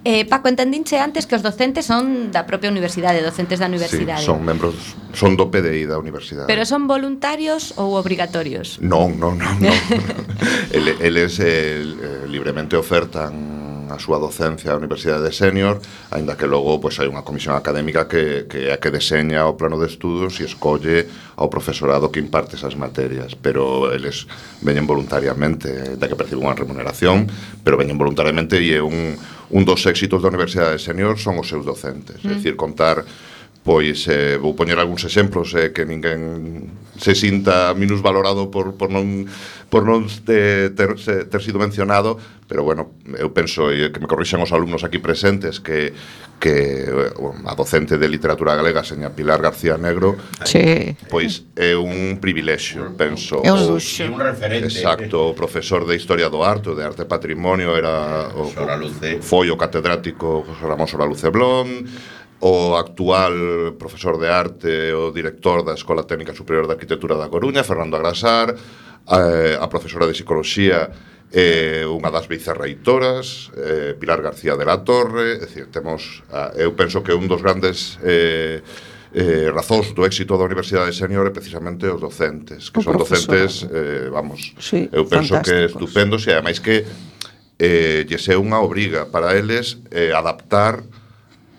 Speaker 2: Eh, Paco, entendinche antes que os docentes son da propia universidade, docentes da universidade.
Speaker 5: Sí, son membros, son do PDI da universidade.
Speaker 2: Pero son voluntarios ou obrigatorios?
Speaker 5: Non, non, non, non. el, eles el, eh, libremente ofertan a súa docencia á Universidade de Senior, aínda que logo pois hai unha comisión académica que, que é a que deseña o plano de estudos e escolle ao profesorado que imparte esas materias, pero eles veñen voluntariamente, eh, da que perciben unha remuneración, pero veñen voluntariamente e é un un dos éxitos da Universidade de Senior son os seus docentes, mm. é dicir, contar pois eh, vou poñer algúns exemplos eh, que ninguén se sinta minusvalorado por, por non, por non te, ter, ter sido mencionado pero bueno, eu penso e que me corrixan os alumnos aquí presentes que, que eh, bueno, a docente de literatura galega seña Pilar García Negro
Speaker 7: sí.
Speaker 5: pois é un privilexio penso.
Speaker 7: É un luxo.
Speaker 8: Un referente.
Speaker 5: Exacto, o profesor de Historia do Arte de Arte e Patrimonio era o,
Speaker 8: o,
Speaker 5: foi o catedrático José Ramón Sora Luce Blon o actual profesor de arte o director da Escola Técnica Superior de Arquitectura da Coruña, Fernando Agrasar, a, eh, a profesora de Psicología eh, unha das vicerreitoras, eh, Pilar García de la Torre, é dicir, temos, a, eu penso que un dos grandes eh, eh, razóns do éxito da Universidade Senior é precisamente os docentes, que
Speaker 6: o
Speaker 5: son
Speaker 6: profesor.
Speaker 5: docentes, eh, vamos,
Speaker 6: sí,
Speaker 5: eu penso que estupendos e ademais que eh, lle é unha obriga para eles eh, adaptar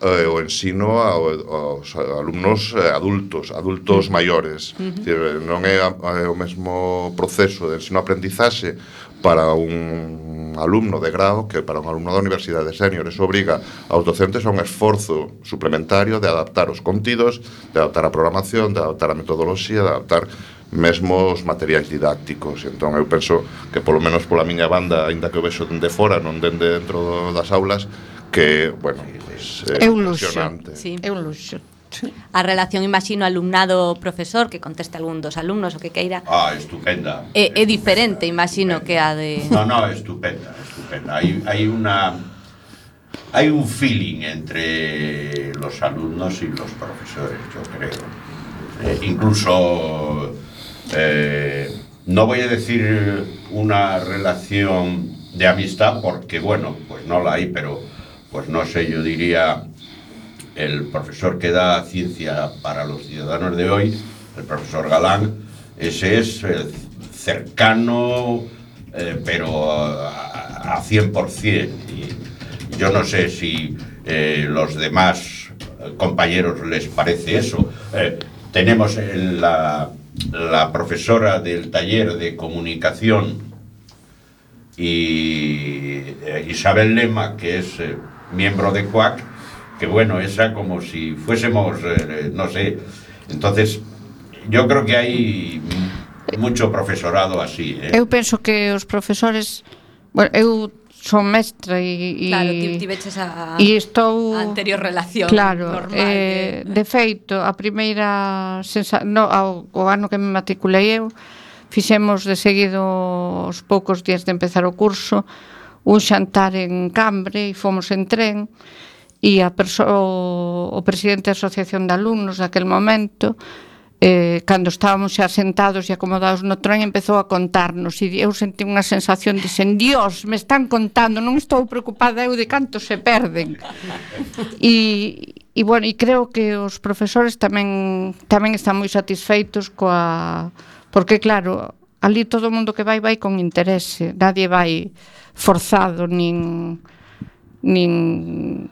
Speaker 5: eh, o ensino ao, aos alumnos eh, adultos, adultos mm. maiores. Mm-hmm. Uh -huh. Non é, é o mesmo proceso de ensino-aprendizaxe para un alumno de grado que para un alumno da universidade senior. Eso obriga aos docentes a un esforzo suplementario de adaptar os contidos, de adaptar a programación, de adaptar a metodoloxía, de adaptar mesmo os materiais didácticos. Entón, eu penso que, polo menos pola miña banda, aínda que o vexo dende fora, non dende dentro das aulas, que, bueno, pues, eh,
Speaker 7: é, un luxo,
Speaker 2: sí.
Speaker 7: é un luxo.
Speaker 2: A relación, imagino, alumnado-profesor que conteste algún dos alumnos o que queira
Speaker 8: Ah, estupenda
Speaker 2: É, é diferente, imagino, estupenda. que a de...
Speaker 8: No, no, estupenda, estupenda Hai, hai una... Hai un feeling entre los alumnos y los profesores, yo creo eh, Incluso... Eh, no voy a decir una relación de amistad porque, bueno, pues no la hay, pero pues no sé, yo diría el profesor que da ciencia para los ciudadanos de hoy, el profesor Galán, ese es cercano, eh, pero a, a 100%. Y yo no sé si eh, los demás compañeros les parece eso. Eh, tenemos en la, la profesora del taller de comunicación y Isabel Lema, que es miembro de CUAC, que bueno, esa como si fuésemos, eh, eh, no sé. Entonces, yo creo que hay mucho profesorado así. Eh?
Speaker 7: Eu penso que os profesores, bueno, eu son mestre e, e
Speaker 2: Claro, ti veches a,
Speaker 7: e estou,
Speaker 2: a anterior relación
Speaker 7: claro,
Speaker 2: normal.
Speaker 7: Eh,
Speaker 2: que...
Speaker 7: De feito, a primeira sensa, no, ao, o ano que me matriculei eu, fixemos de seguido os poucos días de empezar o curso, un xantar en Cambre e fomos en tren e a o, o presidente da Asociación de Alumnos daquel momento eh, cando estábamos xa sentados e acomodados no tren empezou a contarnos e eu senti unha sensación de sen Dios, me están contando, non estou preocupada eu de canto se perden e, e bueno, e creo que os profesores tamén tamén están moi satisfeitos coa porque claro, ali todo o mundo que vai vai con interese, nadie vai forzado nin nin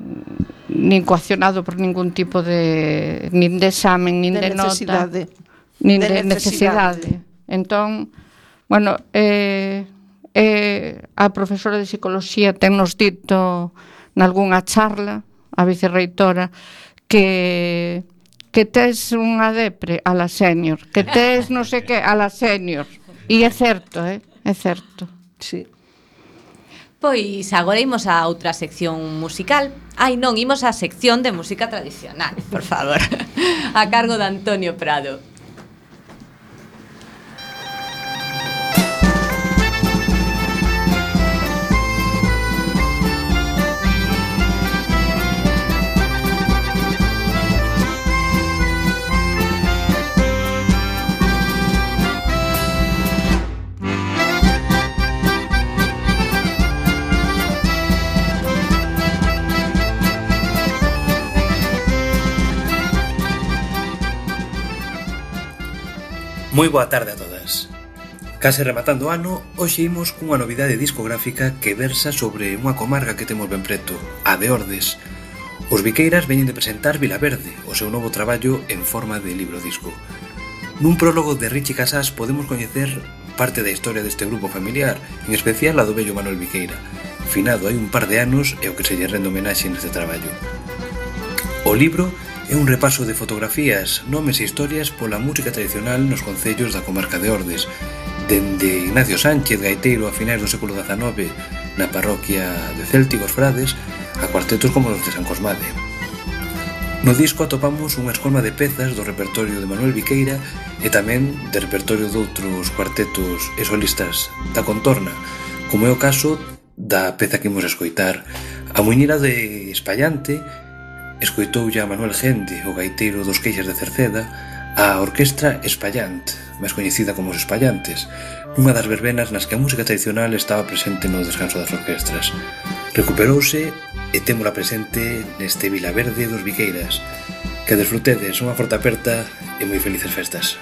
Speaker 7: nin coaccionado por ningún tipo de nin de examen, nin
Speaker 6: de,
Speaker 7: de
Speaker 6: necesidade, nota,
Speaker 7: nin
Speaker 6: de,
Speaker 7: de
Speaker 6: necesidade.
Speaker 7: necesidade. Entón, bueno, eh, eh, a profesora de psicología ten nos dito nalgúnha charla, a vicerreitora, que que tes unha depre a la senior, que tes non sei que a la senior. E é certo, eh? é certo.
Speaker 6: Sí.
Speaker 2: Pois agora imos a outra sección musical. Ai non, imos á sección de música tradicional, por favor. a cargo de Antonio Prado.
Speaker 10: Moi boa tarde a todas. Case rematando o ano, hoxe imos cunha novidade discográfica que versa sobre unha comarca que temos ben preto, a de Ordes. Os Viqueiras veñen de presentar Vilaverde, o seu novo traballo en forma de libro disco. Nun prólogo de Richie Casas podemos coñecer parte da historia deste grupo familiar, en especial a do bello Manuel Viqueira, finado hai un par de anos e o que se lle rende homenaxe neste traballo. O libro é un repaso de fotografías, nomes e historias pola música tradicional nos concellos da comarca de Ordes, dende Ignacio Sánchez Gaiteiro a finais do século XIX na parroquia de Céltigos Frades a cuartetos como os de San Cosmade. No disco atopamos unha escolma de pezas do repertorio de Manuel Viqueira e tamén de repertorio doutros cuartetos e solistas da contorna, como é o caso da peza que imos escoitar, a muñera de Espallante Escoitoulle a Manuel Gende, o gaiteiro dos Queixas de Cerceda, a Orquestra Espallant, máis coñecida como os Espallantes, nunha das verbenas nas que a música tradicional estaba presente no descanso das orquestras. Recuperouse e témola presente neste Vilaverde dos Viqueiras. Que desfrutedes unha forta aperta e moi felices festas.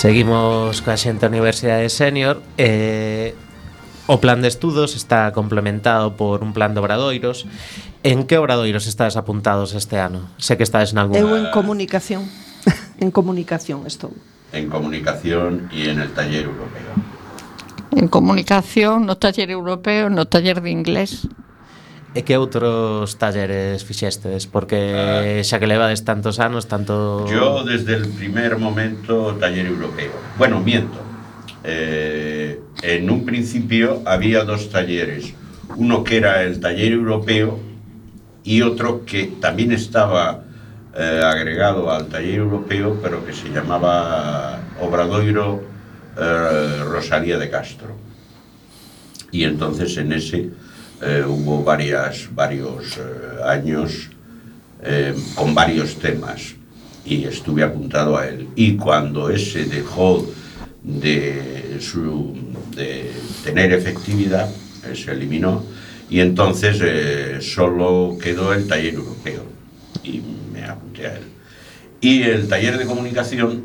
Speaker 3: Seguimos coa xente da Universidade Senior eh, O plan de estudos está complementado por un plan de obradoiros. En que obradoiros estades apuntados este ano? Sé que estades en algún...
Speaker 6: Eu en comunicación. En comunicación estou.
Speaker 8: En comunicación e en el taller europeo.
Speaker 7: En comunicación, no taller europeo, no taller de inglés.
Speaker 3: E que outros talleres fixestes? Porque ah. xa que levades tantos anos, tanto...
Speaker 8: Yo desde el primer momento taller europeo. Bueno, miento. Eh, en un principio había dos talleres. Uno que era el taller europeo y otro que también estaba eh, agregado al taller europeo, pero que se llamaba Obradoiro eh, Rosalía de Castro. Y entonces en ese eh, hubo varias, varios eh, años eh, con varios temas y estuve apuntado a él. Y cuando ese dejó de, su, de tener efectividad, eh, se eliminó, y entonces eh, solo quedó el taller europeo y me apunté a él. Y el taller de comunicación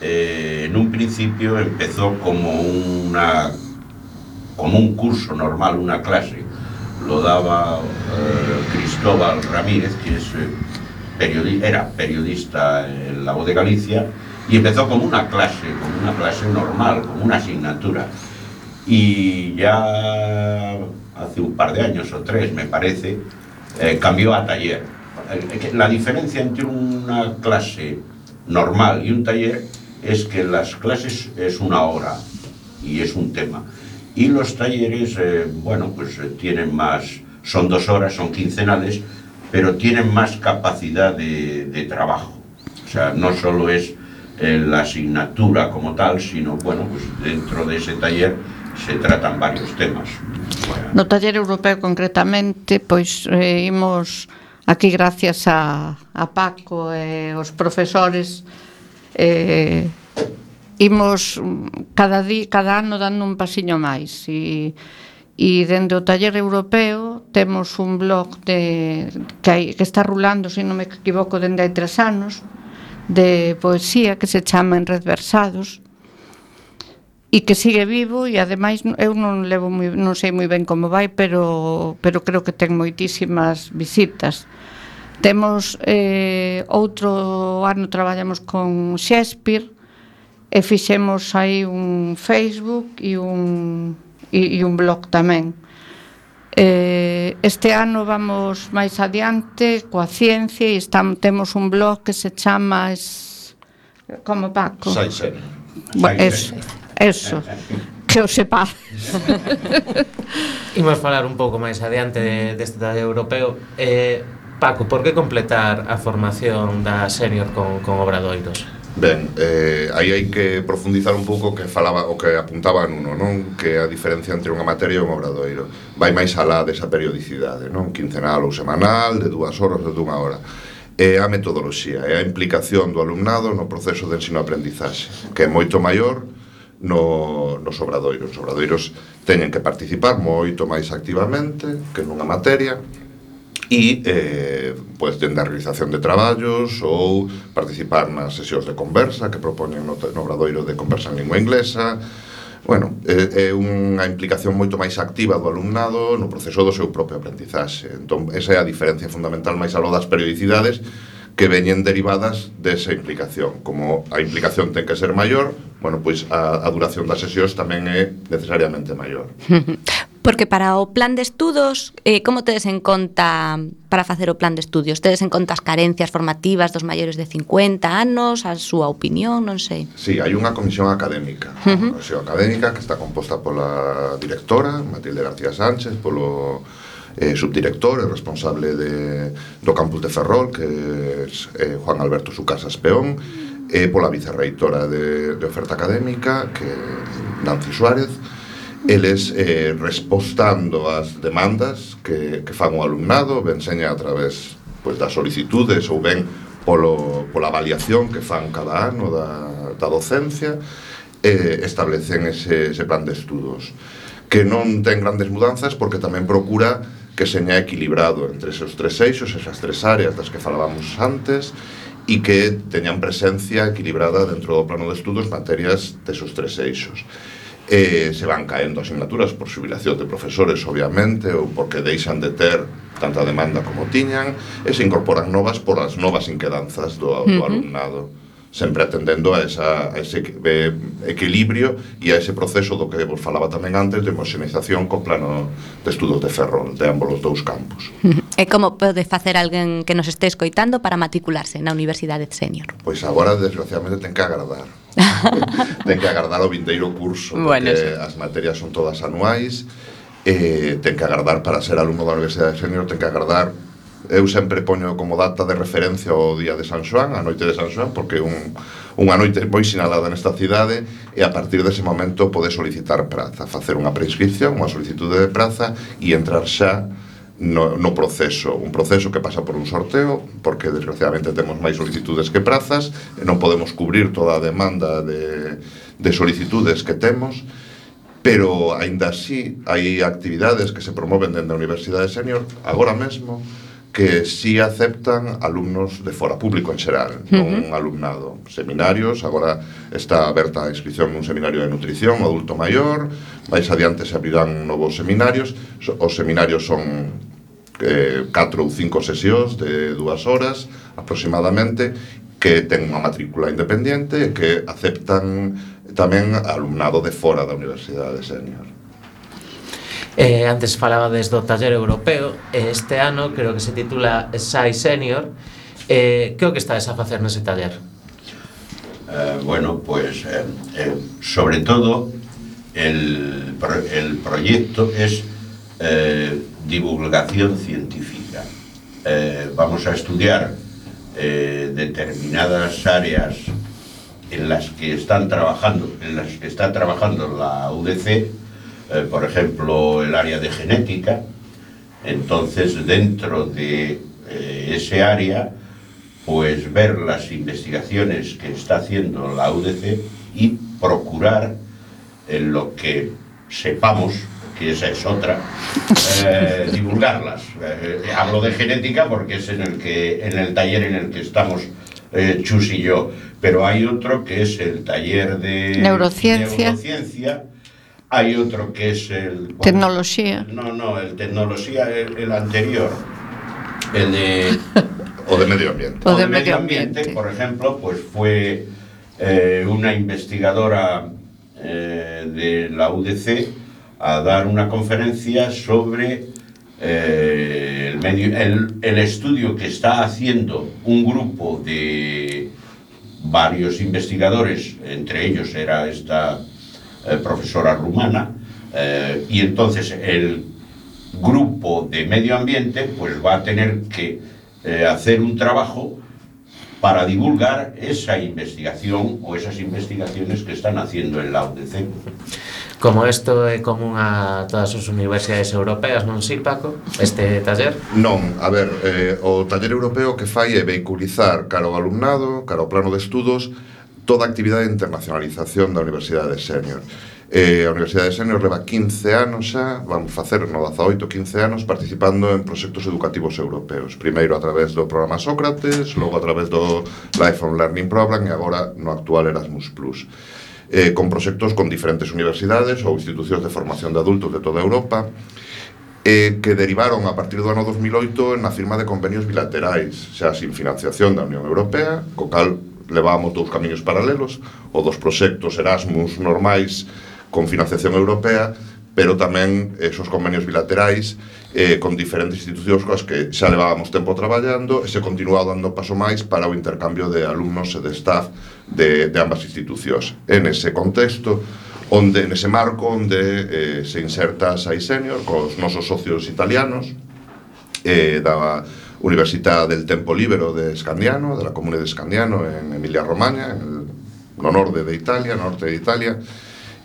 Speaker 8: eh, en un principio empezó como una como un curso normal, una clase. Lo daba eh, Cristóbal Ramírez, que es, eh, periodi- era periodista en La Voz de Galicia, y empezó como una clase, como una clase normal, como una asignatura. Y ya hace un par de años o tres, me parece, eh, cambió a taller. Eh, La diferencia entre una clase normal y un taller es que las clases es una hora y es un tema. Y los talleres, eh, bueno, pues eh, tienen más, son dos horas, son quincenales, pero tienen más capacidad de, de trabajo. O sea, no solo es eh, la asignatura como tal, sino, bueno, pues dentro de ese taller se tratan varios temas. Bueno.
Speaker 7: No taller europeo concretamente, pois eh, imos aquí gracias a, a Paco e eh, os profesores eh, imos mm, cada di, cada ano dando un pasiño máis e e dende o taller europeo temos un blog de que, hai, que está rulando, se non me equivoco, dende hai tres anos de poesía que se chama En Redversados e que sigue vivo e ademais eu non levo moi, non sei moi ben como vai, pero pero creo que ten moitísimas visitas. Temos eh, outro ano traballamos con Shakespeare e fixemos aí un Facebook e un, e, e un blog tamén. Eh, este ano vamos máis adiante coa ciencia e estamos, temos un blog que se chama es, como Paco?
Speaker 5: Science.
Speaker 7: Bueno, eso, eso. que o sepa
Speaker 3: Imos falar un pouco máis adiante de, deste de europeo. Eh, Paco, por que completar a formación da senior con, con Obradoiros?
Speaker 5: Ben, eh, aí hai que profundizar un pouco que falaba o que apuntaba Nuno, non? Que a diferencia entre unha materia e un obradoiro vai máis alá desa periodicidade, non? Quincenal ou semanal, de dúas horas ou dunha hora. É a metodoloxía, é a implicación do alumnado no proceso de ensino-aprendizaxe, que é moito maior no, nos obradoiros. Os obradoiros teñen que participar moito máis activamente que nunha materia, e eh, pues, dende a realización de traballos ou participar nas sesións de conversa que propoñen no, no obradoiro de conversa en lingua inglesa Bueno, é, é unha implicación moito máis activa do alumnado no proceso do seu propio aprendizaxe. Entón, esa é a diferencia fundamental máis aló das periodicidades que veñen derivadas desa implicación. Como a implicación ten que ser maior, bueno, pois a, a duración das sesións tamén é necesariamente maior.
Speaker 2: Porque para o plan de estudos, eh, como tedes en conta para facer o plan de estudios? Tedes en conta as carencias formativas dos maiores de 50 anos, a súa opinión, non sei?
Speaker 5: Sí, hai unha comisión académica. Uh -huh. Comisión académica que está composta pola directora, Matilde García Sánchez, polo eh, subdirector e responsable de, do campus de Ferrol, que é eh, Juan Alberto Sucasas Peón, e pola vicerreitora de, de oferta académica, que Nancy Suárez, eles eh, respostando ás demandas que, que fan o alumnado, ben seña a través pois, das solicitudes ou ben polo, pola avaliación que fan cada ano da, da docencia, eh, establecen ese, ese plan de estudos que non ten grandes mudanzas porque tamén procura que seña equilibrado entre esos tres eixos, esas tres áreas das que falábamos antes e que teñan presencia equilibrada dentro do plano de estudos materias desos tres eixos eh, se van caendo asignaturas por subiración de profesores, obviamente, ou porque deixan de ter tanta demanda como tiñan, e se incorporan novas por as novas inquedanzas do, do
Speaker 2: uh -huh.
Speaker 5: alumnado sempre atendendo a, esa, a ese eh, equilibrio e a ese proceso do que vos falaba tamén antes de homoxenización co plano de estudos de ferrol de ambos os dous campus.
Speaker 2: E como pode facer alguén que nos este escoitando para matricularse na Universidade Senior?
Speaker 5: Pois agora, desgraciadamente, ten que agardar. ten que agardar o vindeiro curso,
Speaker 2: bueno,
Speaker 5: porque bueno,
Speaker 2: sí.
Speaker 5: as materias son todas anuais, eh, ten que agardar para ser alumno da Universidade Senior, ten que agardar eu sempre poño como data de referencia o día de San Xoán, a noite de San Xoán, porque un, unha noite moi sinalada nesta cidade e a partir dese momento pode solicitar praza, facer unha prescripción, unha solicitude de praza e entrar xa no, no proceso. Un proceso que pasa por un sorteo porque desgraciadamente temos máis solicitudes que prazas e non podemos cubrir toda a demanda de, de solicitudes que temos pero aínda así hai actividades que se promoven dende a Universidade Senior agora mesmo que si sí aceptan alumnos de fora, público en xeral, non un alumnado. Seminarios, agora está aberta a inscripción nun seminario de nutrición, adulto maior, máis adiante se abrirán novos seminarios, os seminarios son eh, 4 ou 5 sesións de dúas horas aproximadamente, que ten unha matrícula independente e que aceptan tamén alumnado de fora da Universidade Senior.
Speaker 3: Eh, antes falabades do taller europeo e este ano creo que se titula SAI Senior eh, que o que estades taller?
Speaker 8: Eh, bueno, pues eh, eh, sobre todo el, pro- el proyecto es eh, divulgación científica. Eh, vamos a estudiar eh, determinadas áreas en las que están trabajando, en las que está trabajando la UDC, eh, por ejemplo, el área de genética. Entonces, dentro de eh, ese área, pues ver las investigaciones que está haciendo la UDC y procurar en lo que sepamos, que esa es otra, eh, divulgarlas. Eh, eh, hablo de genética porque es en el, que, en el taller en el que estamos eh, Chus y yo, pero hay otro que es el taller de
Speaker 7: Neurociencia.
Speaker 8: neurociencia, hay otro que es el...
Speaker 7: Tecnoloxía.
Speaker 8: No, no, el tecnología, el, el anterior, el de...
Speaker 5: O de medio ambiente.
Speaker 7: O de medio ambiente.
Speaker 8: por ejemplo, pues fue eh, una investigadora eh, de la UDC a dar una conferencia sobre eh, el, medio, el, el estudio que está haciendo un grupo de varios investigadores, entre ellos era esta eh, profesora rumana, eh, y entonces el grupo de medio ambiente pues va a tener que eh, hacer un trabajo para divulgar esa investigación o esas investigaciones que están haciendo en la UDC.
Speaker 3: Como isto é común a todas as universidades europeas, non si, Paco? Este taller?
Speaker 5: Non, a ver, eh, o taller europeo que fai é veiculizar caro alumnado, caro plano de estudos, toda a actividade de internacionalización da Universidade Senior. Eh, a Universidade de Senior leva 15 anos xa, van facer no 18, 15 anos participando en proxectos educativos europeos. Primeiro a través do programa Sócrates, logo a través do Lifelong Learning Program e agora no actual Erasmus Plus. Eh, con proxectos con diferentes universidades ou institucións de formación de adultos de toda Europa eh, que derivaron a partir do ano 2008 na firma de convenios bilaterais, xa sin financiación da Unión Europea, co cal levábamos dous camiños paralelos, o dos proxectos Erasmus normais con financiación europea, pero tamén esos convenios bilaterais eh, con diferentes institucións coas que xa levábamos tempo traballando e se continuaba dando paso máis para o intercambio de alumnos e de staff de, de ambas institucións. En ese contexto, onde en ese marco onde eh, se inserta Sai Senior cos nosos socios italianos eh, da Università del Tempo Libero de Scandiano, de la comune de Scandiano, en Emilia Romagna, en el, no norte de Italia, norte de Italia,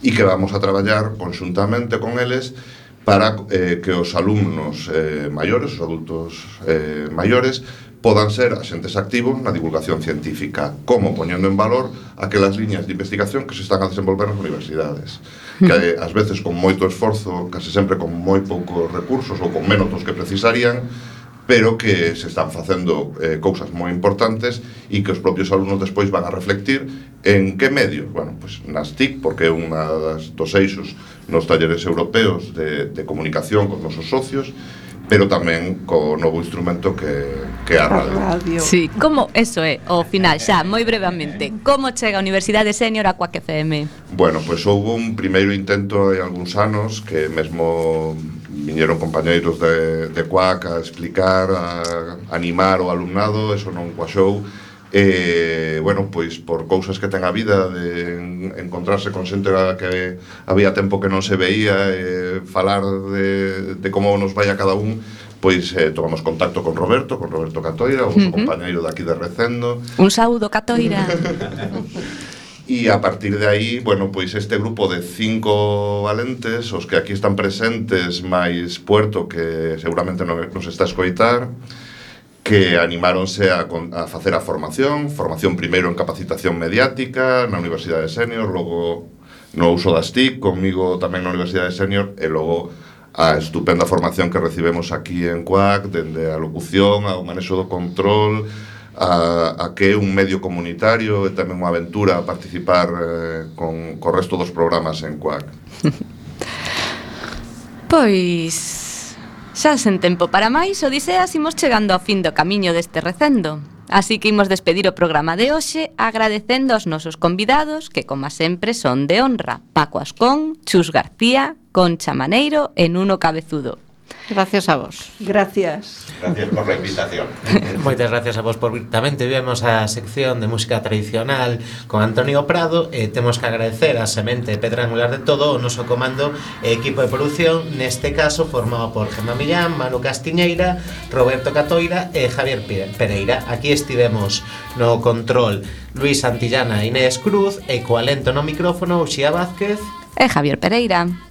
Speaker 5: e que vamos a traballar conxuntamente con eles para eh, que os alumnos eh, maiores, os adultos eh, maiores, podan ser axentes activos na divulgación científica, como? Poñendo en valor aquelas liñas de investigación que se están a desenvolver nas universidades, que eh, ás veces con moito esforzo, case sempre con moi poucos recursos ou con menos dos que precisarían, pero que se están facendo eh, cousas moi importantes e que os propios alumnos despois van a reflectir en que medios? Bueno, pues nas TIC, porque é unha das dos eixos nos talleres europeos de, de comunicación con nosos socios, pero tamén co novo instrumento que, que a radio.
Speaker 6: Radio.
Speaker 2: Sí, como, eso é, o final, xa, moi brevemente, como chega a Universidade Senior a Cuac FM?
Speaker 5: Bueno, pois pues, houve un primeiro intento hai algúns anos que mesmo viñeron compañeiros de, de CUAC a explicar, a animar o alumnado, eso non coaxou, E, bueno, pois por cousas que ten a vida de encontrarse con xente que había tempo que non se veía e falar de, de como nos vai a cada un pois eh, tomamos contacto con Roberto, con Roberto Catoira, o uh -huh. compañeiro aquí de Recendo.
Speaker 2: Un saúdo, Catoira.
Speaker 5: E a partir de aí, bueno, pois este grupo de cinco valentes, os que aquí están presentes, máis Puerto, que seguramente non nos está a escoitar, que animáronse a, a facer a formación, formación primeiro en capacitación mediática na Universidade de Senior, logo no uso das TIC, comigo tamén na Universidade de Senior, e logo a estupenda formación que recibemos aquí en CUAC, dende a locución, ao manexo do control, a, a que é un medio comunitario e tamén unha aventura a participar eh, con co resto dos programas en CUAC.
Speaker 2: pois Xa sen tempo para máis, Odiseas imos chegando ao fin do camiño deste recendo. Así que imos despedir o programa de hoxe agradecendo aos nosos convidados que, como sempre, son de honra. Paco Ascón, Chus García, Concha Maneiro e Nuno Cabezudo.
Speaker 7: Gracias a vos.
Speaker 6: Gracias.
Speaker 8: Gracias por la invitación.
Speaker 3: Moitas gracias a vos por tamén te vemos a sección de música tradicional con Antonio Prado e eh, temos que agradecer a Semente Pedra Angular de todo o noso comando e equipo de produción neste caso formado por Gemma Millán, Manu Castiñeira, Roberto Catoira e Javier Pereira. Aquí estivemos no control Luis Santillana e Inés Cruz e co alento no micrófono Uxía Vázquez
Speaker 2: e Javier Pereira.